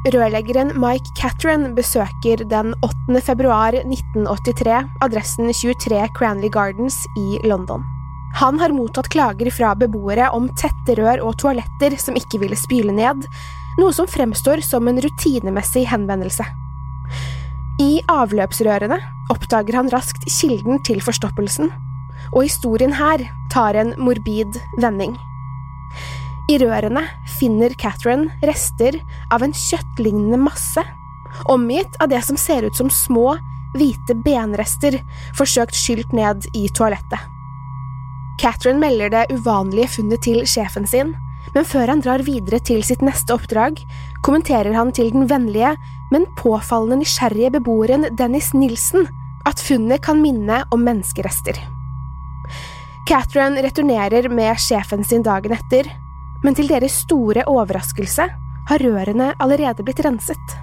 Rørleggeren Mike Catteran besøker den 8. februar 1983 adressen 23 Cranley Gardens i London. Han har mottatt klager fra beboere om tette rør og toaletter som ikke ville spyle ned, noe som fremstår som en rutinemessig henvendelse. I avløpsrørene oppdager han raskt kilden til forstoppelsen, og historien her tar en morbid vending. I rørene finner Catherine rester av en kjøttlignende masse, omgitt av det som ser ut som små, hvite benrester forsøkt skylt ned i toalettet. Catherine melder det uvanlige funnet til sjefen sin, men før han drar videre til sitt neste oppdrag, kommenterer han til den vennlige, men påfallende nysgjerrige beboeren Dennis Nilsen at funnet kan minne om menneskerester. Catherine returnerer med sjefen sin dagen etter, men til deres store overraskelse har rørene allerede blitt renset.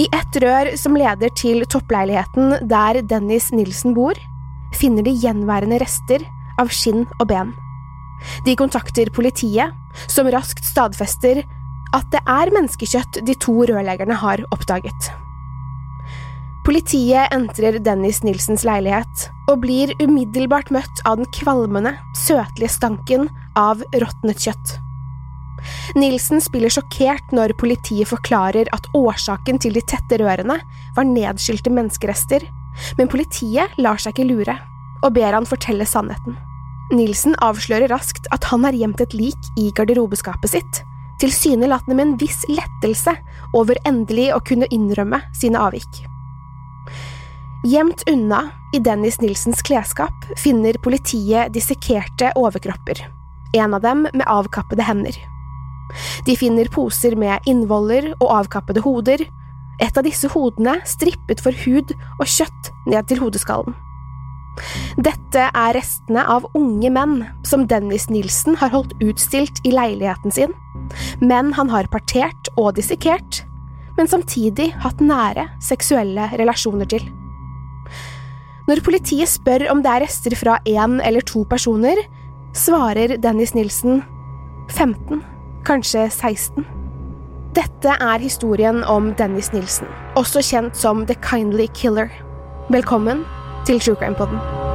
I ett rør som leder til toppleiligheten der Dennis Nilsen bor, finner de gjenværende rester av skinn og ben. De kontakter politiet, som raskt stadfester at det er menneskekjøtt de to rørleggerne har oppdaget. Politiet entrer Dennis Nilsens leilighet og blir umiddelbart møtt av den kvalmende, søtlige stanken av råtnet kjøtt. Nilsen spiller sjokkert når politiet forklarer at årsaken til de tette rørene var nedskylte menneskerester, men politiet lar seg ikke lure og ber han fortelle sannheten. Nilsen avslører raskt at han har gjemt et lik i garderobeskapet sitt, tilsynelatende med en viss lettelse over endelig å kunne innrømme sine avvik. Gjemt unna i Dennis Nilsens klesskap finner politiet dissekerte overkropper, en av dem med avkappede hender. De finner poser med innvoller og avkappede hoder, et av disse hodene strippet for hud og kjøtt ned til hodeskallen. Dette er restene av unge menn som Dennis Nilsen har holdt utstilt i leiligheten sin, menn han har partert og dissekert, men samtidig hatt nære seksuelle relasjoner til. Når politiet spør om det er rester fra én eller to personer, svarer Dennis Nilsen 15, kanskje 16. Dette er historien om Dennis Nilsen, også kjent som The Kindly Killer. Velkommen til True Crime Podden.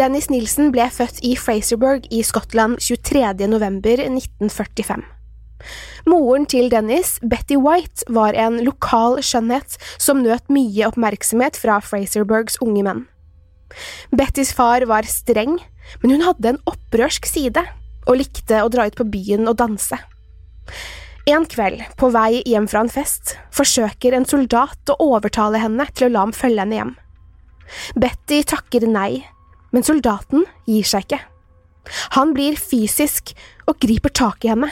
Dennis Nilsen ble født i Fraserburg i Skottland 23. november 1945. Moren til Dennis, Betty White, var en lokal skjønnhet som nøt mye oppmerksomhet fra Fraserburgs unge menn. Bettys far var streng, men hun hadde en opprørsk side og likte å dra ut på byen og danse. En kveld, på vei hjem fra en fest, forsøker en soldat å overtale henne til å la ham følge henne hjem. Betty takker nei, men soldaten gir seg ikke. Han blir fysisk og griper tak i henne.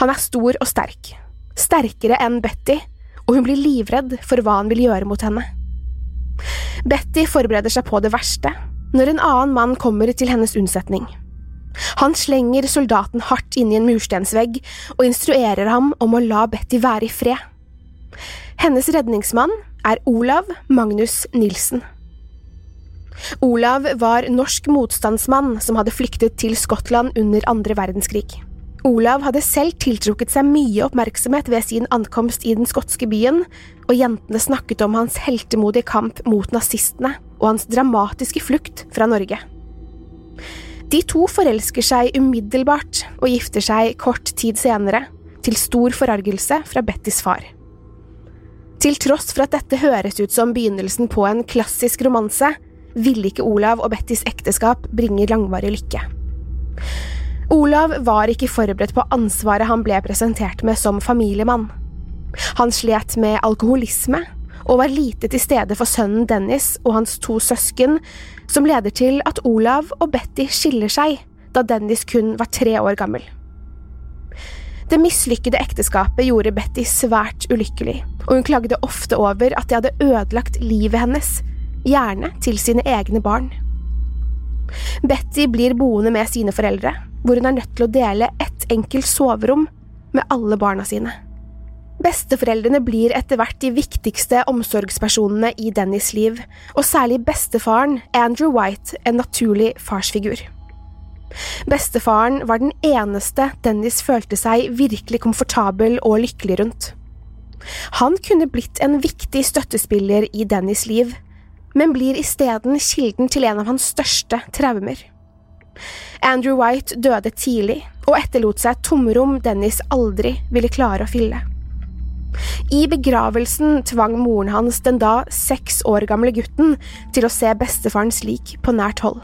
Han er stor og sterk, sterkere enn Betty, og hun blir livredd for hva han vil gjøre mot henne. Betty forbereder seg på det verste når en annen mann kommer til hennes unnsetning. Han slenger soldaten hardt inn i en murstensvegg og instruerer ham om å la Betty være i fred. Hennes redningsmann er Olav Magnus Nilsen. Olav var norsk motstandsmann som hadde flyktet til Skottland under andre verdenskrig. Olav hadde selv tiltrukket seg mye oppmerksomhet ved sin ankomst i den skotske byen, og jentene snakket om hans heltemodige kamp mot nazistene og hans dramatiske flukt fra Norge. De to forelsker seg umiddelbart og gifter seg kort tid senere, til stor forargelse fra Bettys far. Til tross for at dette høres ut som begynnelsen på en klassisk romanse, ville ikke Olav og Bettys ekteskap bringe langvarig lykke. Olav var ikke forberedt på ansvaret han ble presentert med som familiemann. Han slet med alkoholisme og var lite til stede for sønnen Dennis og hans to søsken, som leder til at Olav og Betty skiller seg da Dennis kun var tre år gammel. Det mislykkede ekteskapet gjorde Betty svært ulykkelig, og hun klagde ofte over at det hadde ødelagt livet hennes, gjerne til sine egne barn. Betty blir boende med sine foreldre, hvor hun er nødt til å dele ett enkelt soverom med alle barna sine. Besteforeldrene blir etter hvert de viktigste omsorgspersonene i Dennis' liv, og særlig bestefaren, Andrew White, en naturlig farsfigur. Bestefaren var den eneste Dennis følte seg virkelig komfortabel og lykkelig rundt. Han kunne blitt en viktig støttespiller i Dennis' liv, men blir isteden kilden til en av hans største traumer. Andrew White døde tidlig og etterlot seg et tomrom Dennis aldri ville klare å fylle. I begravelsen tvang moren hans den da seks år gamle gutten til å se bestefarens lik på nært hold.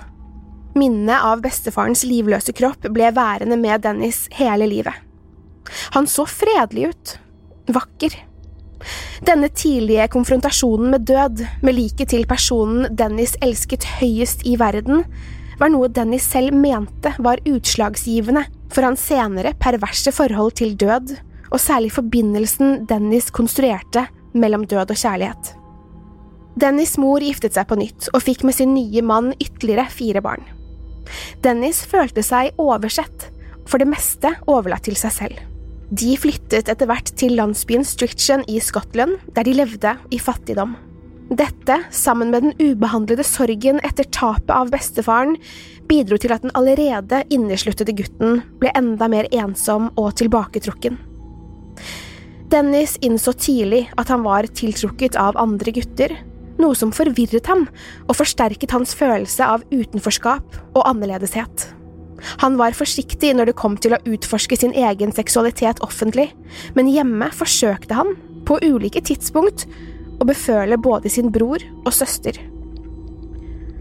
Minnet av bestefarens livløse kropp ble værende med Dennis hele livet. Han så fredelig ut, vakker. Denne tidlige konfrontasjonen med død, med liket til personen Dennis elsket høyest i verden, var noe Dennis selv mente var utslagsgivende for hans senere perverse forhold til død og særlig forbindelsen Dennis konstruerte mellom død og kjærlighet. Dennis' mor giftet seg på nytt og fikk med sin nye mann ytterligere fire barn. Dennis følte seg oversett, for det meste overlatt til seg selv. De flyttet etter hvert til landsbyen Striction i Skottland, der de levde i fattigdom. Dette, sammen med den ubehandlede sorgen etter tapet av bestefaren, bidro til at den allerede innesluttede gutten ble enda mer ensom og tilbaketrukken. Dennis innså tidlig at han var tiltrukket av andre gutter, noe som forvirret ham og forsterket hans følelse av utenforskap og annerledeshet. Han var forsiktig når det kom til å utforske sin egen seksualitet offentlig, men hjemme forsøkte han, på ulike tidspunkt, å beføle både sin bror og søster.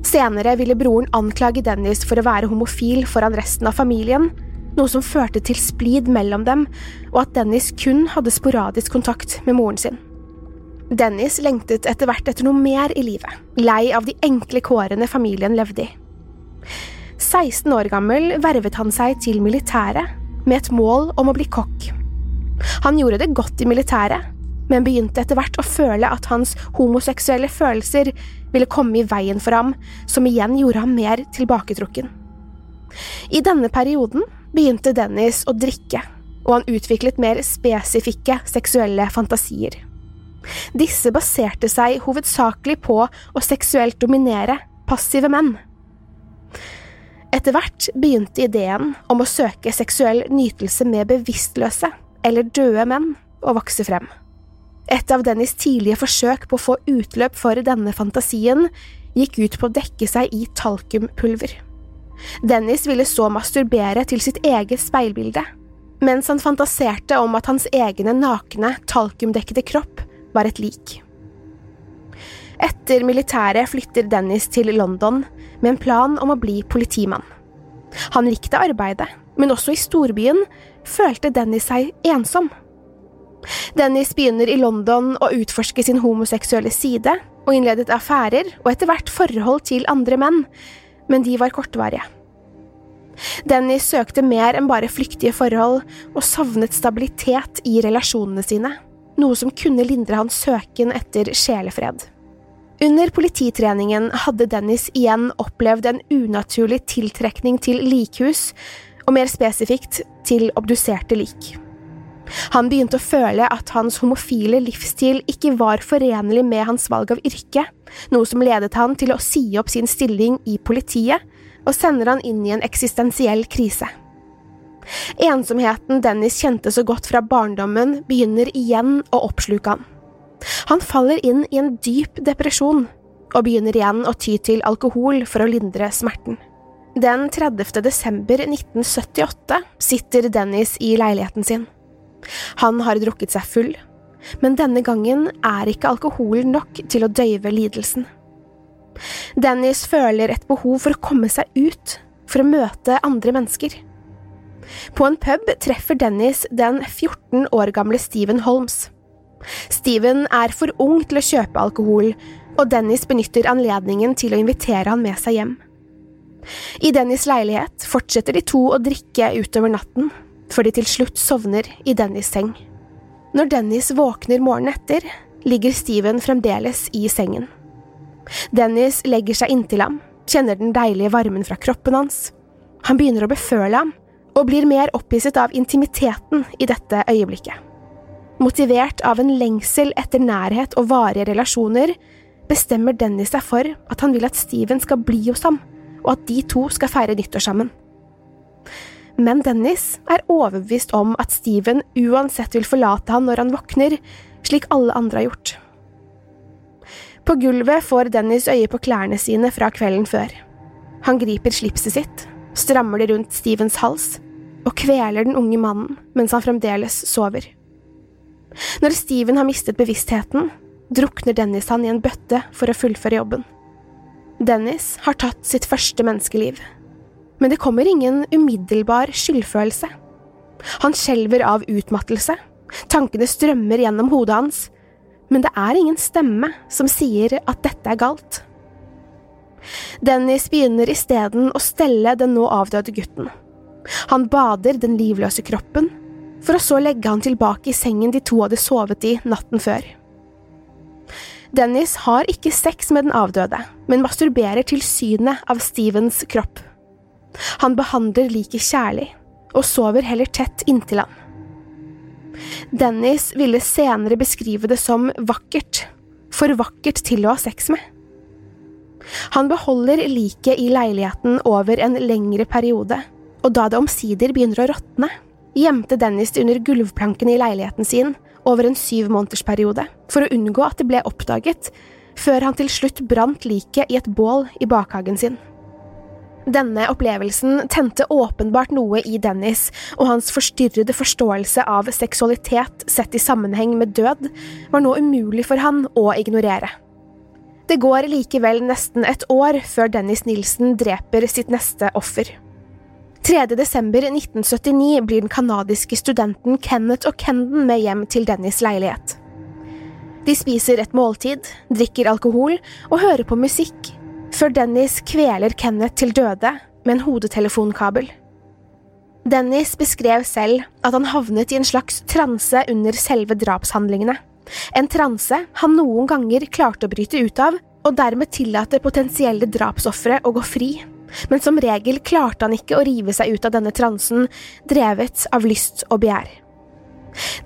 Senere ville broren anklage Dennis for å være homofil foran resten av familien, noe som førte til splid mellom dem, og at Dennis kun hadde sporadisk kontakt med moren sin. Dennis lengtet etter hvert etter noe mer i livet, lei av de enkle kårene familien levde i. 16 år gammel vervet han seg til militæret, med et mål om å bli kokk. Han gjorde det godt i militæret, men begynte etter hvert å føle at hans homoseksuelle følelser ville komme i veien for ham, som igjen gjorde ham mer tilbaketrukken. I denne perioden begynte Dennis å drikke, og han utviklet mer spesifikke seksuelle fantasier. Disse baserte seg hovedsakelig på å seksuelt dominere passive menn. Etter hvert begynte ideen om å søke seksuell nytelse med bevisstløse eller døde menn å vokse frem. Et av Dennis tidlige forsøk på å få utløp for denne fantasien gikk ut på å dekke seg i talkumpulver. Dennis ville så masturbere til sitt eget speilbilde, mens han fantaserte om at hans egne nakne, talkumdekkede kropp var et lik. Etter militæret flytter Dennis til London med en plan om å bli politimann. Han likte arbeidet, men også i storbyen følte Dennis seg ensom. Dennis begynner i London å utforske sin homoseksuelle side, og innledet affærer og etter hvert forhold til andre menn, men de var kortvarige. Dennis søkte mer enn bare flyktige forhold, og savnet stabilitet i relasjonene sine, noe som kunne lindre hans søken etter sjelefred. Under polititreningen hadde Dennis igjen opplevd en unaturlig tiltrekning til likhus, og mer spesifikt til obduserte lik. Han begynte å føle at hans homofile livsstil ikke var forenlig med hans valg av yrke, noe som ledet han til å si opp sin stilling i politiet og sender han inn i en eksistensiell krise. Ensomheten Dennis kjente så godt fra barndommen, begynner igjen å oppsluke han. Han faller inn i en dyp depresjon, og begynner igjen å ty til alkohol for å lindre smerten. Den 30. desember 1978 sitter Dennis i leiligheten sin. Han har drukket seg full, men denne gangen er ikke alkoholen nok til å døyve lidelsen. Dennis føler et behov for å komme seg ut, for å møte andre mennesker. På en pub treffer Dennis den 14 år gamle Steven Holmes. Steven er for ung til å kjøpe alkohol, og Dennis benytter anledningen til å invitere han med seg hjem. I Dennis' leilighet fortsetter de to å drikke utover natten, før de til slutt sovner i Dennis' seng. Når Dennis våkner morgenen etter, ligger Steven fremdeles i sengen. Dennis legger seg inntil ham, kjenner den deilige varmen fra kroppen hans. Han begynner å beføle ham, og blir mer opphisset av intimiteten i dette øyeblikket. Motivert av en lengsel etter nærhet og varige relasjoner, bestemmer Dennis seg for at han vil at Steven skal bli hos ham, og at de to skal feire nyttår sammen. Men Dennis er overbevist om at Steven uansett vil forlate han når han våkner, slik alle andre har gjort. På gulvet får Dennis øye på klærne sine fra kvelden før. Han griper slipset sitt, strammer det rundt Stevens hals og kveler den unge mannen mens han fremdeles sover. Når Steven har mistet bevisstheten, drukner Dennis han i en bøtte for å fullføre jobben. Dennis har tatt sitt første menneskeliv men det kommer ingen umiddelbar skyldfølelse. Han skjelver av utmattelse, tankene strømmer gjennom hodet hans, men det er ingen stemme som sier at dette er galt. Dennis begynner isteden å stelle den nå avdøde gutten. Han bader den livløse kroppen, for å så legge han tilbake i sengen de to hadde sovet i natten før. Dennis har ikke sex med den avdøde, men masturberer til synet av Stevens kropp. Han behandler liket kjærlig, og sover heller tett inntil han. Dennis ville senere beskrive det som vakkert, for vakkert til å ha sex med. Han beholder liket i leiligheten over en lengre periode, og da det omsider begynner å råtne, gjemte Dennis det under gulvplankene i leiligheten sin over en syv måneders periode, for å unngå at det ble oppdaget, før han til slutt brant liket i et bål i bakhagen sin. Denne opplevelsen tente åpenbart noe i Dennis, og hans forstyrrede forståelse av seksualitet sett i sammenheng med død var nå umulig for han å ignorere. Det går likevel nesten et år før Dennis Nilsen dreper sitt neste offer. 3. desember 1979 blir den canadiske studenten Kenneth og Kenden med hjem til Dennis' leilighet. De spiser et måltid, drikker alkohol og hører på musikk før Dennis kveler Kenneth til døde med en hodetelefonkabel. Dennis beskrev selv at han havnet i en slags transe under selve drapshandlingene, en transe han noen ganger klarte å bryte ut av, og dermed tillater potensielle drapsofre å gå fri, men som regel klarte han ikke å rive seg ut av denne transen, drevet av lyst og begjær.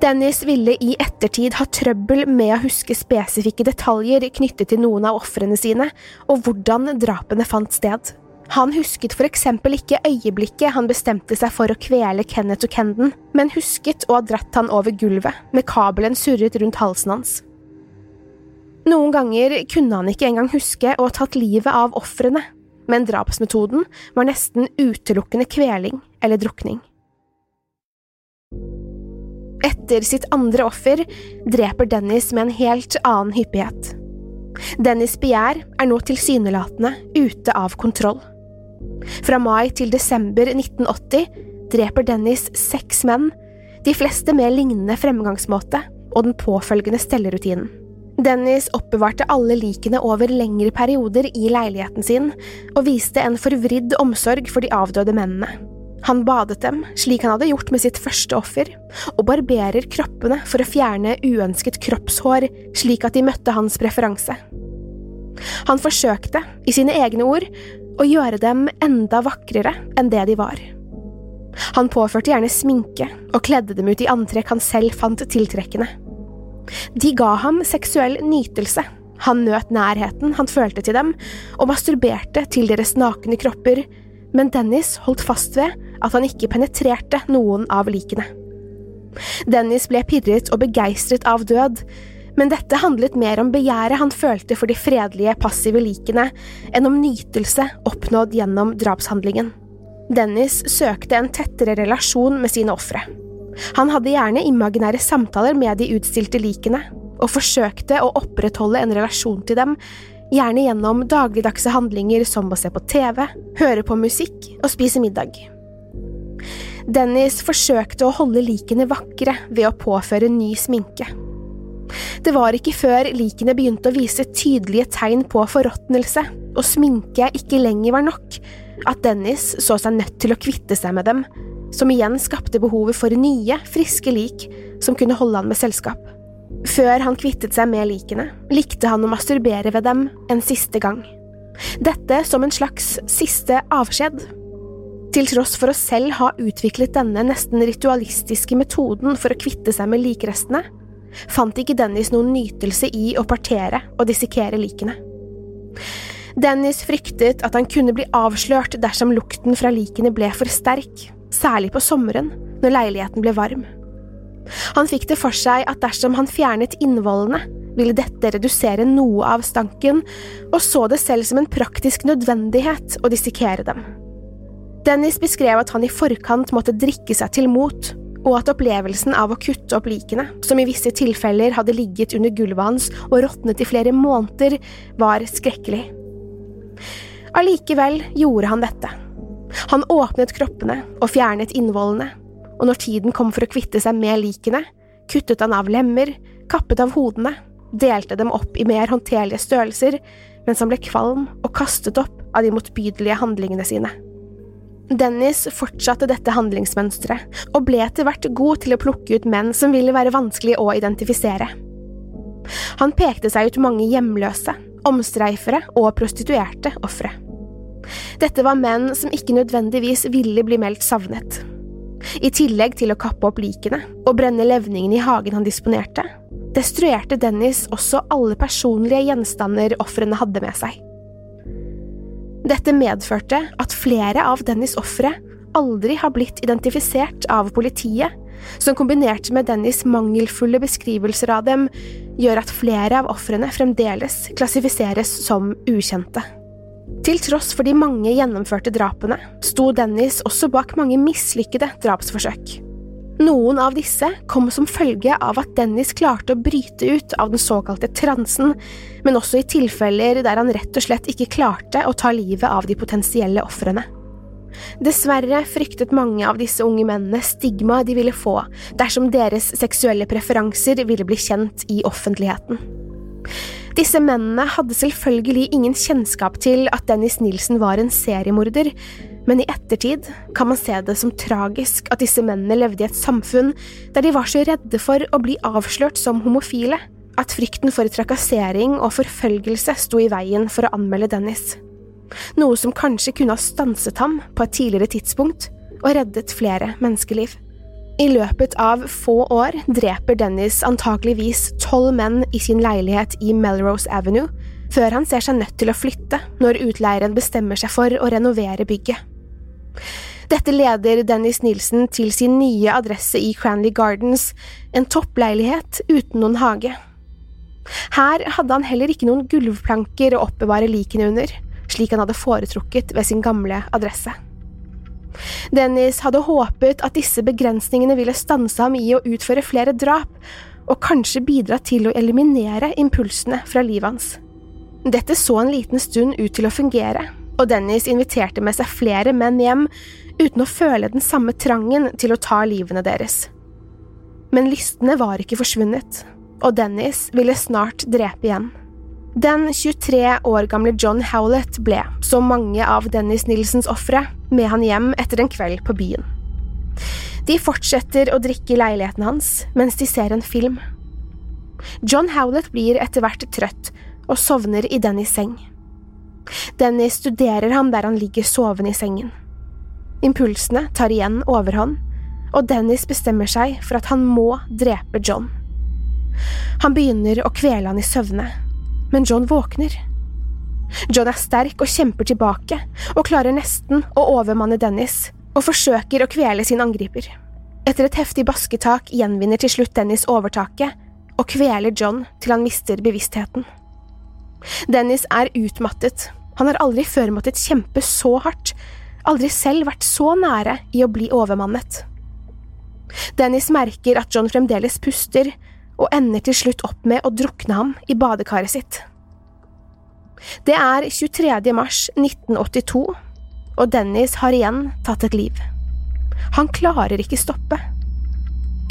Dennis ville i ettertid ha trøbbel med å huske spesifikke detaljer knyttet til noen av ofrene sine, og hvordan drapene fant sted. Han husket for eksempel ikke øyeblikket han bestemte seg for å kvele Kenneth og Kenden, men husket å ha dratt han over gulvet, med kabelen surret rundt halsen hans. Noen ganger kunne han ikke engang huske å ha tatt livet av ofrene, men drapsmetoden var nesten utelukkende kveling eller drukning. Etter sitt andre offer dreper Dennis med en helt annen hyppighet. Dennis' begjær er nå tilsynelatende ute av kontroll. Fra mai til desember 1980 dreper Dennis seks menn, de fleste med lignende fremgangsmåte og den påfølgende stellerutinen. Dennis oppbevarte alle likene over lengre perioder i leiligheten sin, og viste en forvridd omsorg for de avdøde mennene. Han badet dem, slik han hadde gjort med sitt første offer, og barberer kroppene for å fjerne uønsket kroppshår, slik at de møtte hans preferanse. Han forsøkte, i sine egne ord, å gjøre dem enda vakrere enn det de var. Han påførte gjerne sminke og kledde dem ut i antrekk han selv fant tiltrekkende. De ga ham seksuell nytelse, han nøt nærheten han følte til dem, og masturberte til deres nakne kropper, men Dennis holdt fast ved at han ikke penetrerte noen av likene. Dennis ble pirret og begeistret av død, men dette handlet mer om begjæret han følte for de fredelige, passive likene, enn om nytelse oppnådd gjennom drapshandlingen. Dennis søkte en tettere relasjon med sine ofre. Han hadde gjerne imaginære samtaler med de utstilte likene, og forsøkte å opprettholde en relasjon til dem, gjerne gjennom dagligdagse handlinger som å se på TV, høre på musikk og spise middag. Dennis forsøkte å holde likene vakre ved å påføre ny sminke. Det var ikke før likene begynte å vise tydelige tegn på forråtnelse og sminke ikke lenger var nok, at Dennis så seg nødt til å kvitte seg med dem, som igjen skapte behovet for nye, friske lik som kunne holde han med selskap. Før han kvittet seg med likene, likte han å masturbere ved dem en siste gang. Dette som en slags siste avskjed. Til tross for å selv ha utviklet denne nesten ritualistiske metoden for å kvitte seg med likrestene, fant ikke Dennis noen nytelse i å partere og dissekere likene. Dennis fryktet at han kunne bli avslørt dersom lukten fra likene ble for sterk, særlig på sommeren, når leiligheten ble varm. Han fikk det for seg at dersom han fjernet innvollene, ville dette redusere noe av stanken, og så det selv som en praktisk nødvendighet å dissekere dem. Dennis beskrev at han i forkant måtte drikke seg til mot, og at opplevelsen av å kutte opp likene, som i visse tilfeller hadde ligget under gulvet hans og råtnet i flere måneder, var skrekkelig. Allikevel gjorde han dette. Han åpnet kroppene og fjernet innvollene, og når tiden kom for å kvitte seg med likene, kuttet han av lemmer, kappet av hodene, delte dem opp i mer håndterlige størrelser, mens han ble kvalm og kastet opp av de motbydelige handlingene sine. Dennis fortsatte dette handlingsmønsteret, og ble etter hvert god til å plukke ut menn som ville være vanskelig å identifisere. Han pekte seg ut mange hjemløse, omstreifere og prostituerte ofre. Dette var menn som ikke nødvendigvis ville bli meldt savnet. I tillegg til å kappe opp likene og brenne levningene i hagen han disponerte, destruerte Dennis også alle personlige gjenstander ofrene hadde med seg. Dette medførte at flere av Dennis' ofre aldri har blitt identifisert av politiet, som kombinert med Dennis' mangelfulle beskrivelser av dem, gjør at flere av ofrene fremdeles klassifiseres som ukjente. Til tross for de mange gjennomførte drapene, sto Dennis også bak mange mislykkede drapsforsøk. Noen av disse kom som følge av at Dennis klarte å bryte ut av den såkalte transen, men også i tilfeller der han rett og slett ikke klarte å ta livet av de potensielle ofrene. Dessverre fryktet mange av disse unge mennene stigmaet de ville få dersom deres seksuelle preferanser ville bli kjent i offentligheten. Disse mennene hadde selvfølgelig ingen kjennskap til at Dennis Nilsen var en seriemorder, men i ettertid kan man se det som tragisk at disse mennene levde i et samfunn der de var så redde for å bli avslørt som homofile, at frykten for trakassering og forfølgelse sto i veien for å anmelde Dennis. Noe som kanskje kunne ha stanset ham på et tidligere tidspunkt og reddet flere menneskeliv. I løpet av få år dreper Dennis antakeligvis tolv menn i sin leilighet i Melrose Avenue, før han ser seg nødt til å flytte når utleieren bestemmer seg for å renovere bygget. Dette leder Dennis Nilsen til sin nye adresse i Cranley Gardens, en toppleilighet uten noen hage. Her hadde han heller ikke noen gulvplanker å oppbevare likene under, slik han hadde foretrukket ved sin gamle adresse. Dennis hadde håpet at disse begrensningene ville stanse ham i å utføre flere drap, og kanskje bidra til å eliminere impulsene fra livet hans. Dette så en liten stund ut til å fungere, og Dennis inviterte med seg flere menn hjem uten å føle den samme trangen til å ta livene deres. Men lystene var ikke forsvunnet, og Dennis ville snart drepe igjen. Den 23 år gamle John Howlett ble, som mange av Dennis Nilsens ofre, med han hjem etter en kveld på byen. De fortsetter å drikke i leiligheten hans mens de ser en film. John Howlett blir etter hvert trøtt og sovner i Dennis' seng. Dennis studerer ham der han ligger sovende i sengen. Impulsene tar igjen overhånd, og Dennis bestemmer seg for at han må drepe John. Han begynner å kvele han i søvne, men John våkner. John er sterk og kjemper tilbake, og klarer nesten å overmanne Dennis, og forsøker å kvele sin angriper. Etter et heftig basketak gjenvinner til slutt Dennis overtaket, og kveler John til han mister bevisstheten. Dennis er utmattet, han har aldri før måttet kjempe så hardt, aldri selv vært så nære i å bli overmannet. Dennis merker at John fremdeles puster, og ender til slutt opp med å drukne ham i badekaret sitt. Det er 23. mars 1982, og Dennis har igjen tatt et liv. Han klarer ikke stoppe.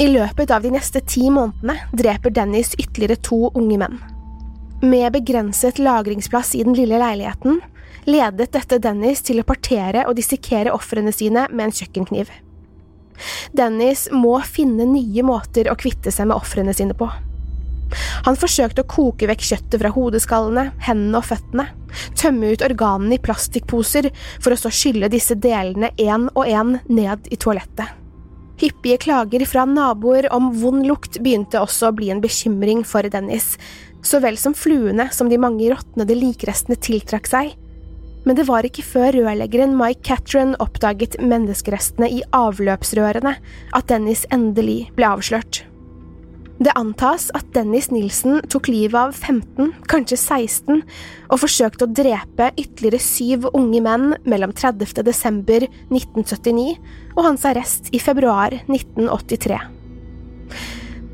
I løpet av de neste ti månedene dreper Dennis ytterligere to unge menn. Med begrenset lagringsplass i den lille leiligheten ledet dette Dennis til å partere og dissekere ofrene sine med en kjøkkenkniv. Dennis må finne nye måter å kvitte seg med ofrene sine på. Han forsøkte å koke vekk kjøttet fra hodeskallene, hendene og føttene, tømme ut organene i plastikkposer for å så skylle disse delene én og én ned i toalettet. Hyppige klager fra naboer om vond lukt begynte også å bli en bekymring for Dennis, så vel som fluene som de mange råtnede likrestene tiltrakk seg, men det var ikke før rørleggeren Mike Catron oppdaget menneskerestene i avløpsrørene at Dennis endelig ble avslørt. Det antas at Dennis Nilsen tok livet av 15, kanskje 16, og forsøkte å drepe ytterligere syv unge menn mellom 30. desember 1979 og hans arrest i februar 1983.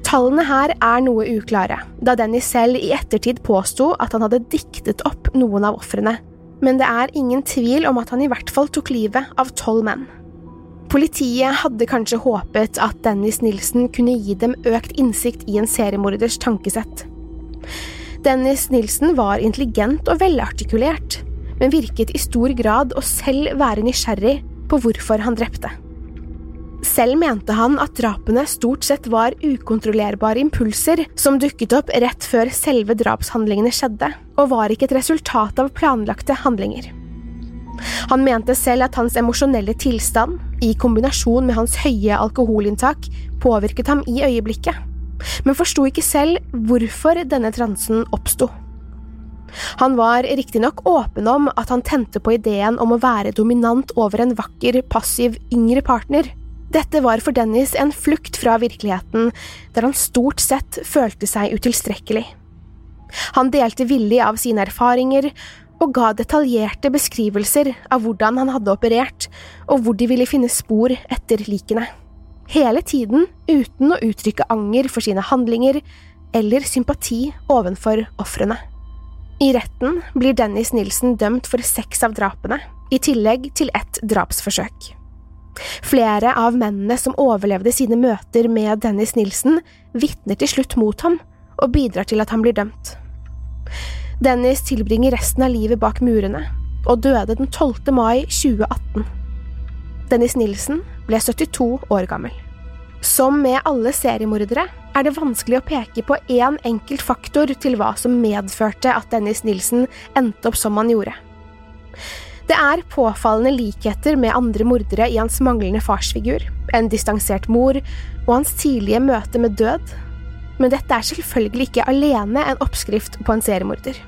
Tallene her er noe uklare, da Dennis selv i ettertid påsto at han hadde diktet opp noen av ofrene, men det er ingen tvil om at han i hvert fall tok livet av tolv menn. Politiet hadde kanskje håpet at Dennis Nilsen kunne gi dem økt innsikt i en seriemorders tankesett. Dennis Nilsen var intelligent og velartikulert, men virket i stor grad å selv være nysgjerrig på hvorfor han drepte. Selv mente han at drapene stort sett var ukontrollerbare impulser som dukket opp rett før selve drapshandlingene skjedde, og var ikke et resultat av planlagte handlinger. Han mente selv at hans emosjonelle tilstand, i kombinasjon med hans høye alkoholinntak, påvirket ham i øyeblikket, men forsto ikke selv hvorfor denne transen oppsto. Han var riktignok åpen om at han tente på ideen om å være dominant over en vakker, passiv, yngre partner, dette var for Dennis en flukt fra virkeligheten, der han stort sett følte seg utilstrekkelig. Han delte villig av sine erfaringer og ga detaljerte beskrivelser av hvordan han hadde operert, og hvor de ville finne spor etter likene. Hele tiden uten å uttrykke anger for sine handlinger eller sympati ovenfor ofrene. I retten blir Dennis Nilsen dømt for seks av drapene, i tillegg til ett drapsforsøk. Flere av mennene som overlevde sine møter med Dennis Nilsen, vitner til slutt mot ham og bidrar til at han blir dømt. Dennis tilbringer resten av livet bak murene og døde den 12. mai 2018. Dennis Nilsen ble 72 år gammel. Som med alle seriemordere er det vanskelig å peke på én enkelt faktor til hva som medførte at Dennis Nilsen endte opp som han gjorde. Det er påfallende likheter med andre mordere i hans manglende farsfigur, en distansert mor og hans tidlige møte med død, men dette er selvfølgelig ikke alene en oppskrift på en seriemorder.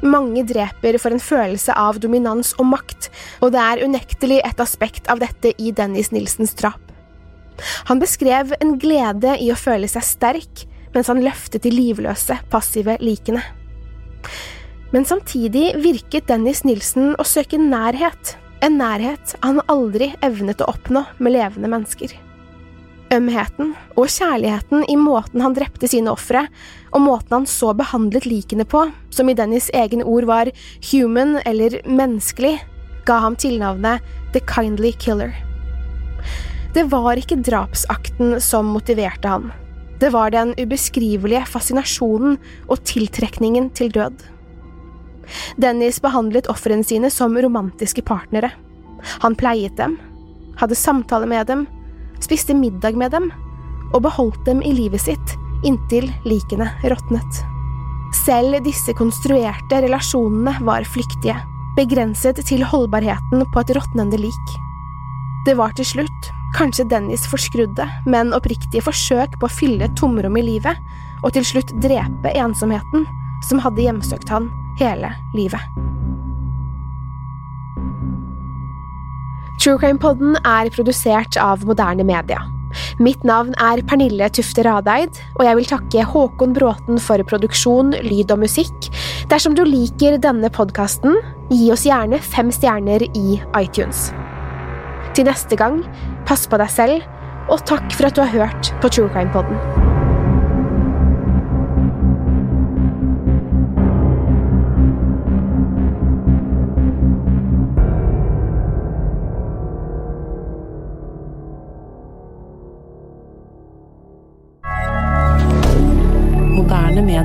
Mange dreper for en følelse av dominans og makt, og det er unektelig et aspekt av dette i Dennis Nilsens drap. Han beskrev en glede i å føle seg sterk mens han løftet de livløse, passive likene. Men samtidig virket Dennis Nilsen å søke nærhet, en nærhet han aldri evnet å oppnå med levende mennesker. Ømheten og kjærligheten i måten han drepte sine ofre, og måten han så behandlet likene på, som i Dennis' egne ord var human eller menneskelig, ga ham tilnavnet The Kindly Killer. Det var ikke drapsakten som motiverte han. Det var den ubeskrivelige fascinasjonen og tiltrekningen til død. Dennis behandlet ofrene sine som romantiske partnere. Han pleiet dem, hadde samtaler med dem, spiste middag med dem og beholdt dem i livet sitt inntil likene råtnet. Selv disse konstruerte relasjonene var flyktige, begrenset til holdbarheten på et råtnende lik. Det var til slutt kanskje Dennis forskrudde, men oppriktige forsøk på å fylle tomrom i livet, og til slutt drepe ensomheten som hadde hjemsøkt han hele livet. True Crime Podden er produsert av moderne media. Mitt navn er Pernille Tufte Radeid, og jeg vil takke Håkon Bråten for produksjon, lyd og musikk. Dersom du liker denne podkasten, gi oss gjerne fem stjerner i iTunes. Til neste gang, pass på deg selv, og takk for at du har hørt på True Crime